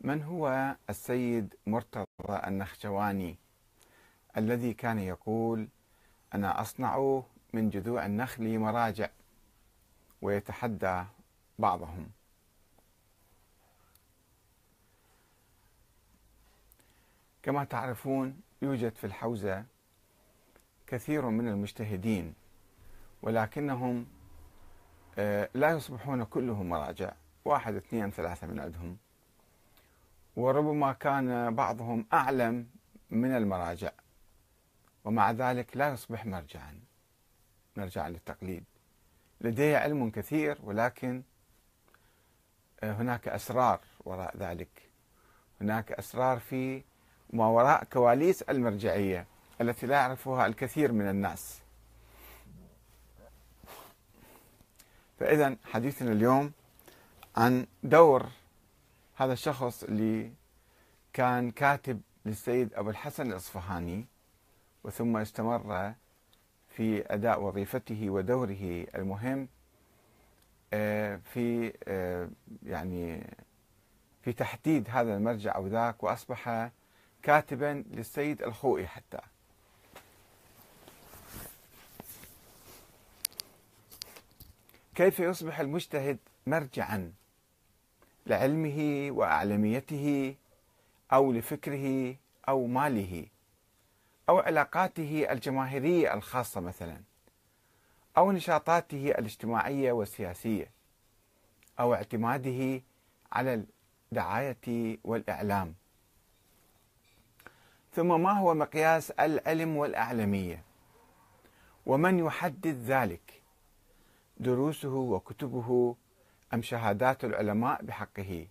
من هو السيد مرتضى النخجواني الذي كان يقول أنا أصنع من جذوع النخل مراجع ويتحدى بعضهم. كما تعرفون يوجد في الحوزة كثير من المجتهدين ولكنهم آه، لا يصبحون كلهم مراجع. واحد اثنين ثلاثة من عندهم. وربما كان بعضهم أعلم من المراجع ومع ذلك لا يصبح مرجعا مرجعا للتقليد. لديه علم كثير ولكن آه، هناك أسرار وراء ذلك. هناك أسرار في ما وراء كواليس المرجعية التي لا يعرفها الكثير من الناس. فإذا حديثنا اليوم عن دور هذا الشخص اللي كان كاتب للسيد أبو الحسن الأصفهاني وثم استمر في أداء وظيفته ودوره المهم آه، في آه، يعني في تحديد هذا المرجع أو ذاك وأصبح كاتبا للسيد الخوئي حتى. كيف يصبح المجتهد مرجعا؟ لعلمه وأعلميته أو لفكره أو ماله أو علاقاته الجماهيرية الخاصة مثلا أو نشاطاته الاجتماعية والسياسية أو اعتماده على الدعاية والإعلام. ثم ما هو مقياس العلم والأعلمية؟ ومن يحدد ذلك؟ دروسه وكتبه أم شهادات العلماء بحقه.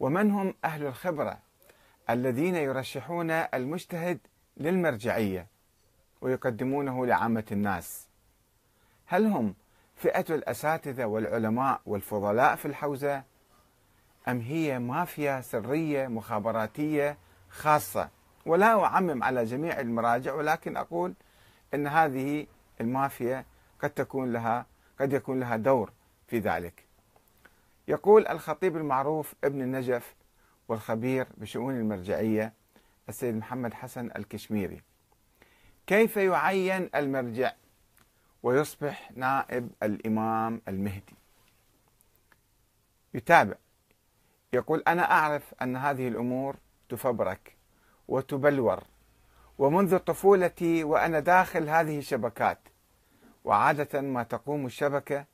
ومن هم أهل الخبرة الذين يرشحون المجتهد للمرجعية ويقدمونه لعامة الناس. هل هم فئة الأساتذة والعلماء والفضلاء في الحوزة؟ أم هي مافيا سرية مخابراتية خاصة؟ ولا أعمم على جميع المراجع ولكن أقول أن هذه المافيا قد تكون لها قد يكون لها دور في ذلك. يقول الخطيب المعروف ابن النجف والخبير بشؤون المرجعية السيد محمد حسن الكشميري. كيف يعين المرجع ويصبح نائب الإمام المهدي؟ يتابع يقول أنا أعرف أن هذه الأمور تفبرك وتبلور ومنذ طفولتي وأنا داخل هذه الشبكات وعادة ما تقوم الشبكة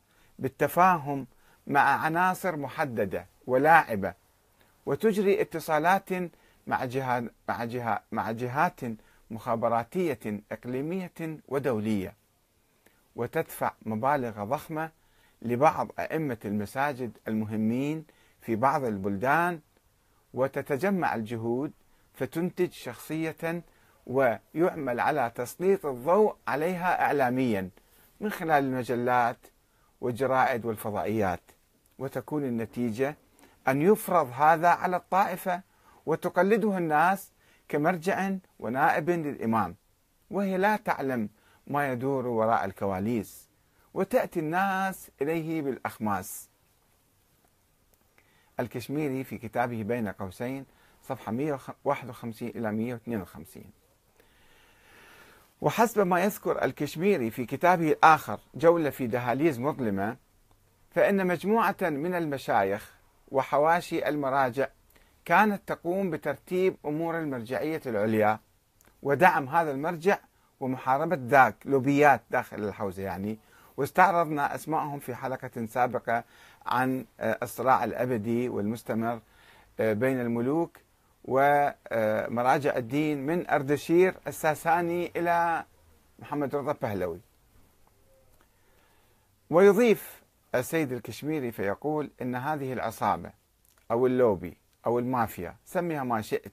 بالتفاهم مع عناصر محددة ولاعبة وتجري اتصالات مع جهات مع جهات مع جهات مخابراتية إقليمية ودولية وتدفع مبالغ ضخمة لبعض أئمة المساجد المهمين في بعض البلدان وتتجمع الجهود فتنتج شخصية ويعمل على تسليط الضوء عليها إعلاميا من خلال المجلات والجرائد والفضائيات وتكون النتيجة أن يفرض هذا على الطائفة وتقلده الناس كمرجع ونائب للإمام. وهي لا تعلم ما يدور وراء الكواليس وتأتي الناس إليه بالأخماس. الكشميري في كتابه بين قوسين صفحة 151 إلى 152 وحسب ما يذكر الكشميري في كتابه الآخر جولة في دهاليز مظلمة فإن مجموعة من المشايخ وحواشي المراجع كانت تقوم بترتيب أمور المرجعية العليا ودعم هذا المرجع ومحاربة ذاك لوبيات داخل الحوزة يعني. واستعرضنا أسمائهم في حلقة سابقة عن الصراع الأبدي والمستمر بين الملوك ومراجع الدين من أردشير الساساني إلى محمد رضا بهلوي. ويضيف السيد الكشميري فيقول إن هذه العصابة أو اللوبي أو المافيا سميها ما شئت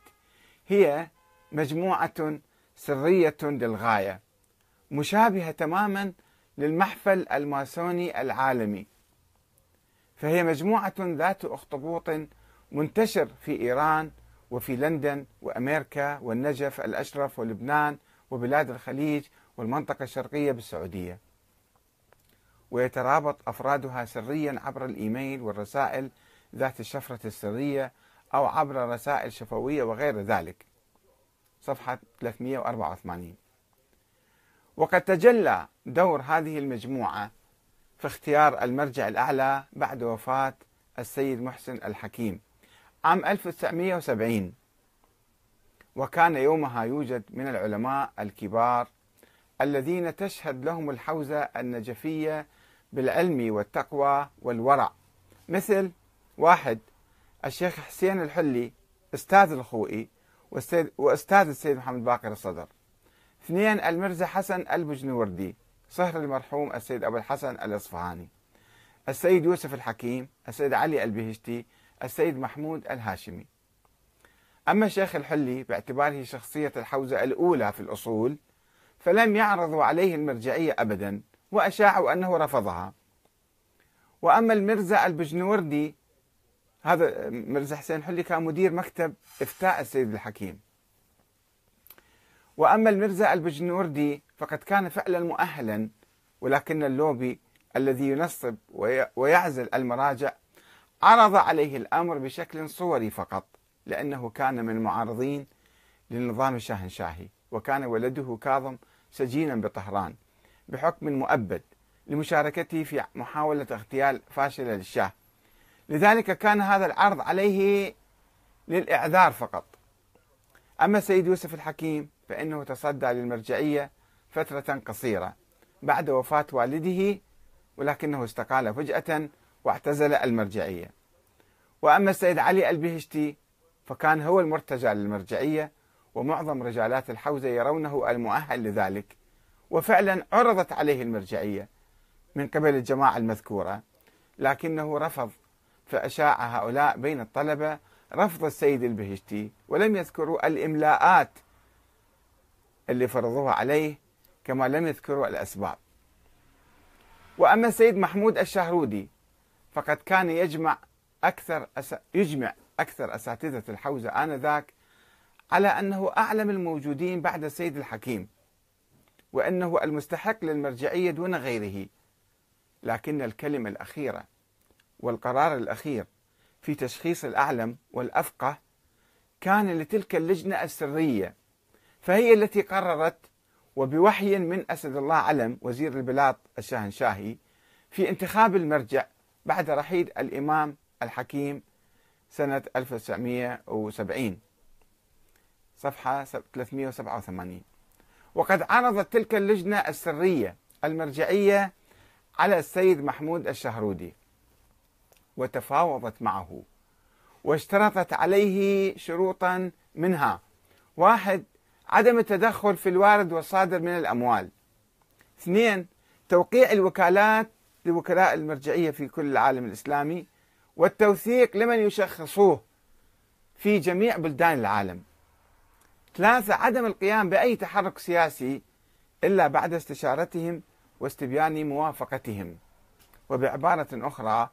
هي مجموعة سرية للغاية مشابهة تماما للمحفل الماسوني العالمي. فهي مجموعة ذات أخطبوط منتشر في إيران وفي لندن وأمريكا والنجف الأشرف ولبنان وبلاد الخليج والمنطقة الشرقية بالسعودية. ويترابط أفرادها سريا عبر الإيميل والرسائل ذات الشفرة السرية أو عبر رسائل شفوية وغير ذلك. صفحة 384 وقد تجلى دور هذه المجموعة في اختيار المرجع الأعلى بعد وفاة السيد محسن الحكيم. عام 1970 وكان يومها يوجد من العلماء الكبار الذين تشهد لهم الحوزة النجفية بالعلم والتقوى والورع. مثل واحد الشيخ حسين الحلي أستاذ الخوئي وأستاذ السيد محمد باقر الصدر. اثنين المرزا حسن البجنوردي صهر المرحوم السيد أبو الحسن الإصفهاني. السيد يوسف الحكيم السيد علي البهشتي السيد محمود الهاشمي. أما الشيخ الحلي باعتباره شخصية الحوزة الأولى في الأصول فلم يعرضوا عليه المرجعية أبدا وأشاعوا أنه رفضها. وأما المرزا البجنوردي هذا مرزا حسين الحلي كان مدير مكتب إفتاء السيد الحكيم. وأما المرزا البجنوردي فقد كان فعلا مؤهلا ولكن اللوبي الذي ينصب ويعزل المراجع عرض عليه الأمر بشكل صوري فقط لأنه كان من المعارضين للنظام الشاهنشاهي وكان ولده كاظم سجينا بطهران بحكم مؤبد لمشاركته في محاولة اغتيال فاشلة للشاه. لذلك كان هذا العرض عليه للإعذار فقط. أما السيد يوسف الحكيم فإنه تصدى للمرجعية فترة قصيرة بعد وفاة والده ولكنه استقال فجأة واعتزل المرجعية. وأما السيد علي البهشتي فكان هو المرتجى للمرجعية ومعظم رجالات الحوزة يرونه المؤهل لذلك. وفعلا عرضت عليه المرجعية من قبل الجماعة المذكورة. لكنه رفض فأشاع هؤلاء بين الطلبة رفض السيد البهشتي ولم يذكروا الإملاءات اللي فرضوها عليه كما لم يذكروا الأسباب. وأما السيد محمود الشهرودي فقد كان يجمع أكثر أس... يجمع أكثر أساتذة الحوزة آنذاك على أنه أعلم الموجودين بعد السيد الحكيم وأنه المستحق للمرجعية دون غيره. لكن الكلمة الأخيرة والقرار الأخير في تشخيص الأعلم والأفقه كان لتلك اللجنة السرية فهي التي قررت وبوحي من أسد الله علم وزير البلاط الشاهنشاهي في انتخاب المرجع بعد رحيل الإمام الحكيم سنة 1970 صفحة 387 وقد عرضت تلك اللجنة السرية المرجعية على السيد محمود الشهرودي وتفاوضت معه واشترطت عليه شروطا منها واحد عدم التدخل في الوارد والصادر من الأموال. اثنين توقيع الوكالات لوكلاء المرجعية في كل العالم الإسلامي والتوثيق لمن يشخصوه في جميع بلدان العالم. ثلاثة عدم القيام بأي تحرك سياسي إلا بعد استشارتهم واستبيان موافقتهم. وبعبارة أخرى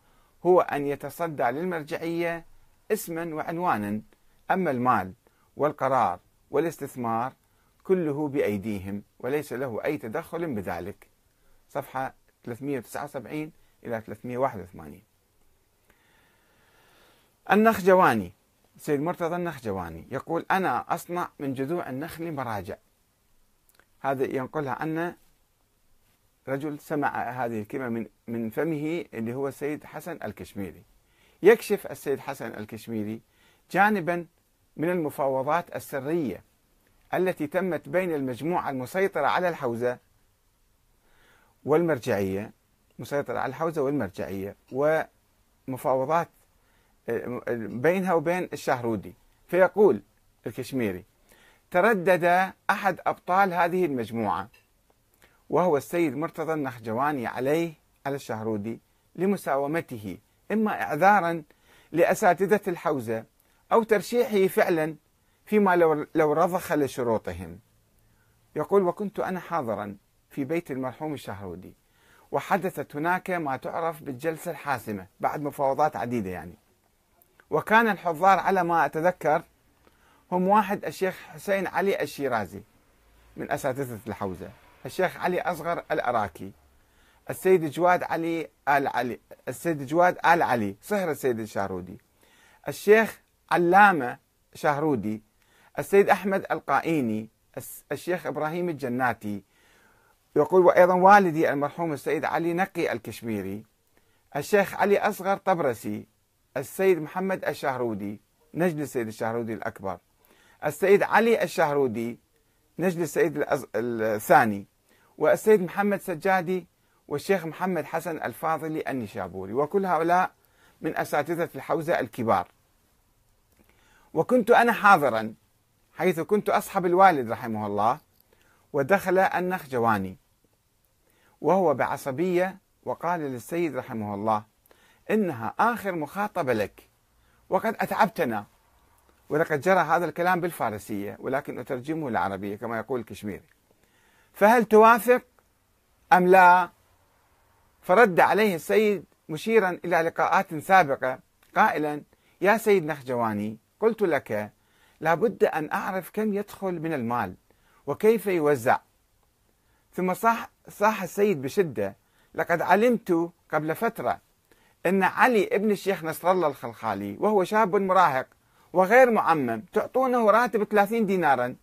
هو أن يتصدى للمرجعية اسما وعنوانا أما المال والقرار والاستثمار كله بأيديهم وليس له أي تدخل بذلك. صفحة 379 إلى 381 النخجواني سيد مرتضى النخجواني يقول أنا أصنع من جذوع النخل مراجع. هذا ينقلها عنا رجل سمع هذه الكلمة من من فمه اللي هو السيد حسن الكشميري. يكشف السيد حسن الكشميري جانبا من المفاوضات السرية التي تمت بين المجموعة المسيطرة على الحوزة والمرجعية مسيطرة على الحوزة والمرجعية ومفاوضات بينها وبين الشهرودي. فيقول الكشميري تردد أحد أبطال هذه المجموعة وهو السيد مرتضى النخجواني عليه على الشهرودي لمساومته إما إعذارا لأساتذة الحوزة أو ترشيحه فعلا فيما لو, لو رضخ لشروطهم. يقول وكنت أنا حاضرا في بيت المرحوم الشهرودي وحدثت هناك ما تعرف بالجلسة الحاسمة بعد مفاوضات عديدة يعني. وكان الحضار على ما أتذكر هم واحد الشيخ حسين علي الشيرازي من أساتذة الحوزة الشيخ علي أصغر الأراكي السيد جواد علي آل علي السيد جواد آل علي صهر السيد الشارودي الشيخ علامة شهرودي السيد أحمد القائيني الشيخ إبراهيم الجناتي يقول وأيضا والدي المرحوم السيد علي نقي الكشميري الشيخ علي أصغر طبرسي السيد محمد الشهرودي نجل السيد الشهرودي الأكبر السيد علي الشهرودي نجل السيد الثاني والسيد محمد سجادي والشيخ محمد حسن الفاضلي النشابوري. وكل هؤلاء من أساتذة الحوزة الكبار. وكنت أنا حاضرا حيث كنت أصحب الوالد رحمه الله ودخل النخجواني. وهو بعصبية وقال للسيد رحمه الله إنها آخر مخاطبة لك وقد أتعبتنا ولقد جرى هذا الكلام بالفارسية ولكن أترجمه للعربية كما يقول الكشميري. فهل توافق؟ أم لا؟ فرد عليه السيد مشيرا إلى لقاءات سابقة قائلا يا سيد نخجواني قلت لك لابد أن أعرف كم يدخل من المال وكيف يوزع؟ ثم صاح, صاح السيد بشدة لقد علمت قبل فترة أن علي ابن الشيخ نصر الله الخلخالي وهو شاب مراهق وغير معمم تعطونه راتب 30 دينارا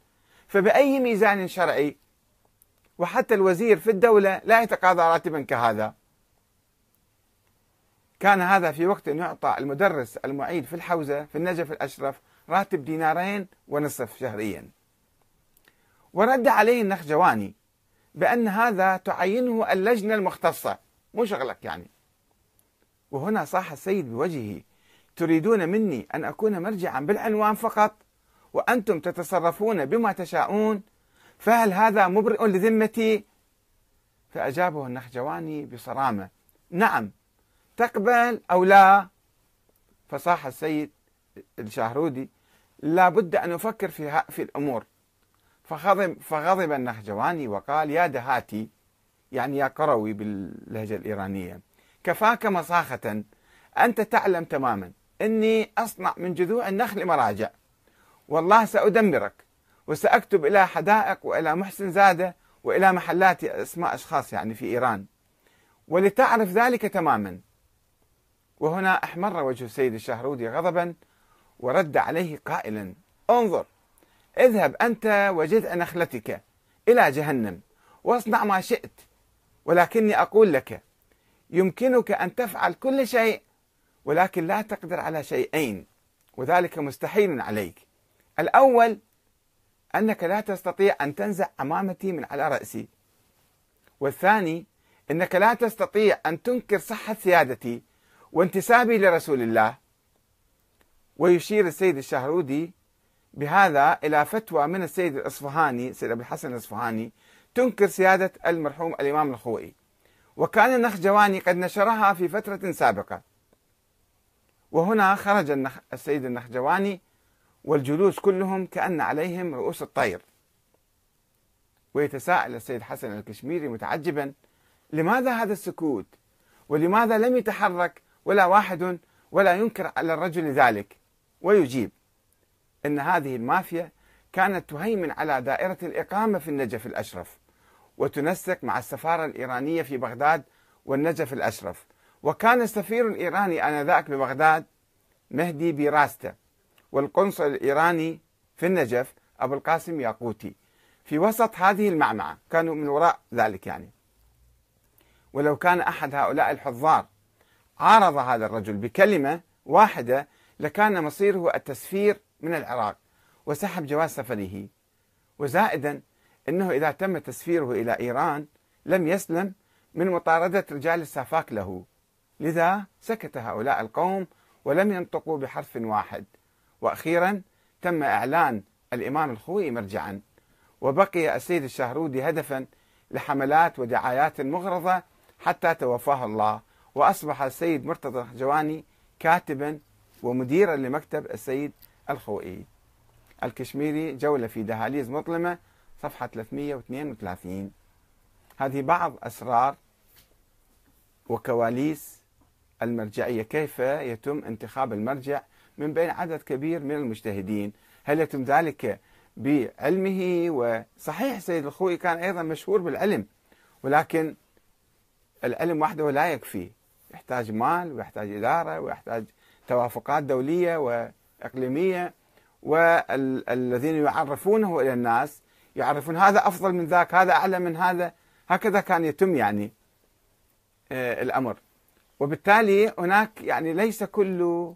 فبأي ميزان شرعي؟ وحتى الوزير في الدولة لا يتقاضى راتبا كهذا. كان هذا في وقت يعطى المدرس المعيد في الحوزة في النجف الأشرف راتب دينارين ونصف شهريا. ورد عليه النخجواني بأن هذا تعينه اللجنة المختصة. مو شغلك يعني. وهنا صاح السيد بوجهه. تريدون مني أن أكون مرجعا بالعنوان فقط؟ وأنتم تتصرفون بما تشاءون؟ فهل هذا مبرئ لذمتي؟ فأجابه النخجواني بصرامة. نعم. تقبل أو لا؟ فصاح السيد الشهرودي. لا بد أن نفكر في, في الأمور. فغضب, فغضب النخجواني وقال يا دهاتي يعني يا قروي باللهجة الإيرانية كفاك مصاخة أنت تعلم تماما أني أصنع من جذوع النخل مراجع. والله سأدمرك وسأكتب إلى حدائق وإلى محسن زادة وإلى محلات أسماء أشخاص يعني في إيران. ولتعرف ذلك تماما. وهنا أحمر وجه السيد الشهرودي غضبا ورد عليه قائلا انظر اذهب أنت وجذع نخلتك إلى جهنم. واصنع ما شئت ولكني أقول لك يمكنك أن تفعل كل شيء ولكن لا تقدر على شيئين وذلك مستحيل عليك. الأول أنك لا تستطيع أن تنزع عمامتي من على رأسي. والثاني إنك لا تستطيع أن تنكر صحة سيادتي وانتسابي لرسول الله. ويشير السيد الشهرودي بهذا إلى فتوى من السيد الإصفهاني السيد أبو الحسن الإصفهاني تنكر سيادة المرحوم الإمام الخوئي. وكان النخجواني قد نشرها في فترة سابقة. وهنا خرج النخ... السيد النخجواني والجلوس كلهم كأن عليهم رؤوس الطير. ويتساءل السيد حسن الكشميري متعجبا لماذا هذا السكوت؟ ولماذا لم يتحرك ولا واحد ولا ينكر على الرجل ذلك؟ ويجيب إن هذه المافيا كانت تهيمن على دائرة الإقامة في النجف الأشرف وتنسق مع السفارة الإيرانية في بغداد والنجف الأشرف. وكان السفير الإيراني آنذاك ببغداد مهدي بيراستا والقنصل الإيراني في النجف أبو القاسم ياقوتي. في وسط هذه المعمعة كانوا من وراء ذلك يعني. ولو كان أحد هؤلاء الحضار عارض هذا الرجل بكلمة واحدة لكان مصيره التسفير من العراق وسحب جواز سفره. وزائدا إنه إذا تم تسفيره إلى إيران لم يسلم من مطاردة رجال السافاك له. لذا سكت هؤلاء القوم ولم ينطقوا بحرف واحد. وأخيرا تم إعلان الإمام الخوئي مرجعا. وبقي السيد الشهرودي هدفا لحملات ودعايات مغرضة حتى توفاه الله. وأصبح السيد مرتضى جواني كاتبا ومديرا لمكتب السيد الخوئي الكشميري جولة في دهاليز مظلمة صفحة 332 هذه بعض أسرار وكواليس المرجعية كيف يتم انتخاب المرجع من بين عدد كبير من المجتهدين؟ هل يتم ذلك بعلمه؟ وصحيح السيد الخوئي كان أيضا مشهور بالعلم ولكن العلم وحده لا يكفي. يحتاج مال ويحتاج إدارة ويحتاج توافقات دولية إقليمية والذين يعرفونه إلى الناس يعرفون هذا أفضل من ذاك هذا أعلى من هذا. هكذا كان يتم يعني آه، الأمر. وبالتالي هناك يعني ليس كل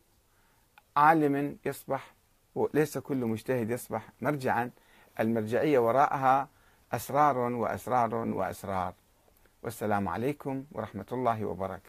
عالم يصبح وليس كل مجتهد يصبح مرجعا. المرجعية وراءها أسرار وأسرار وأسرار. والسلام عليكم ورحمة الله وبركاته.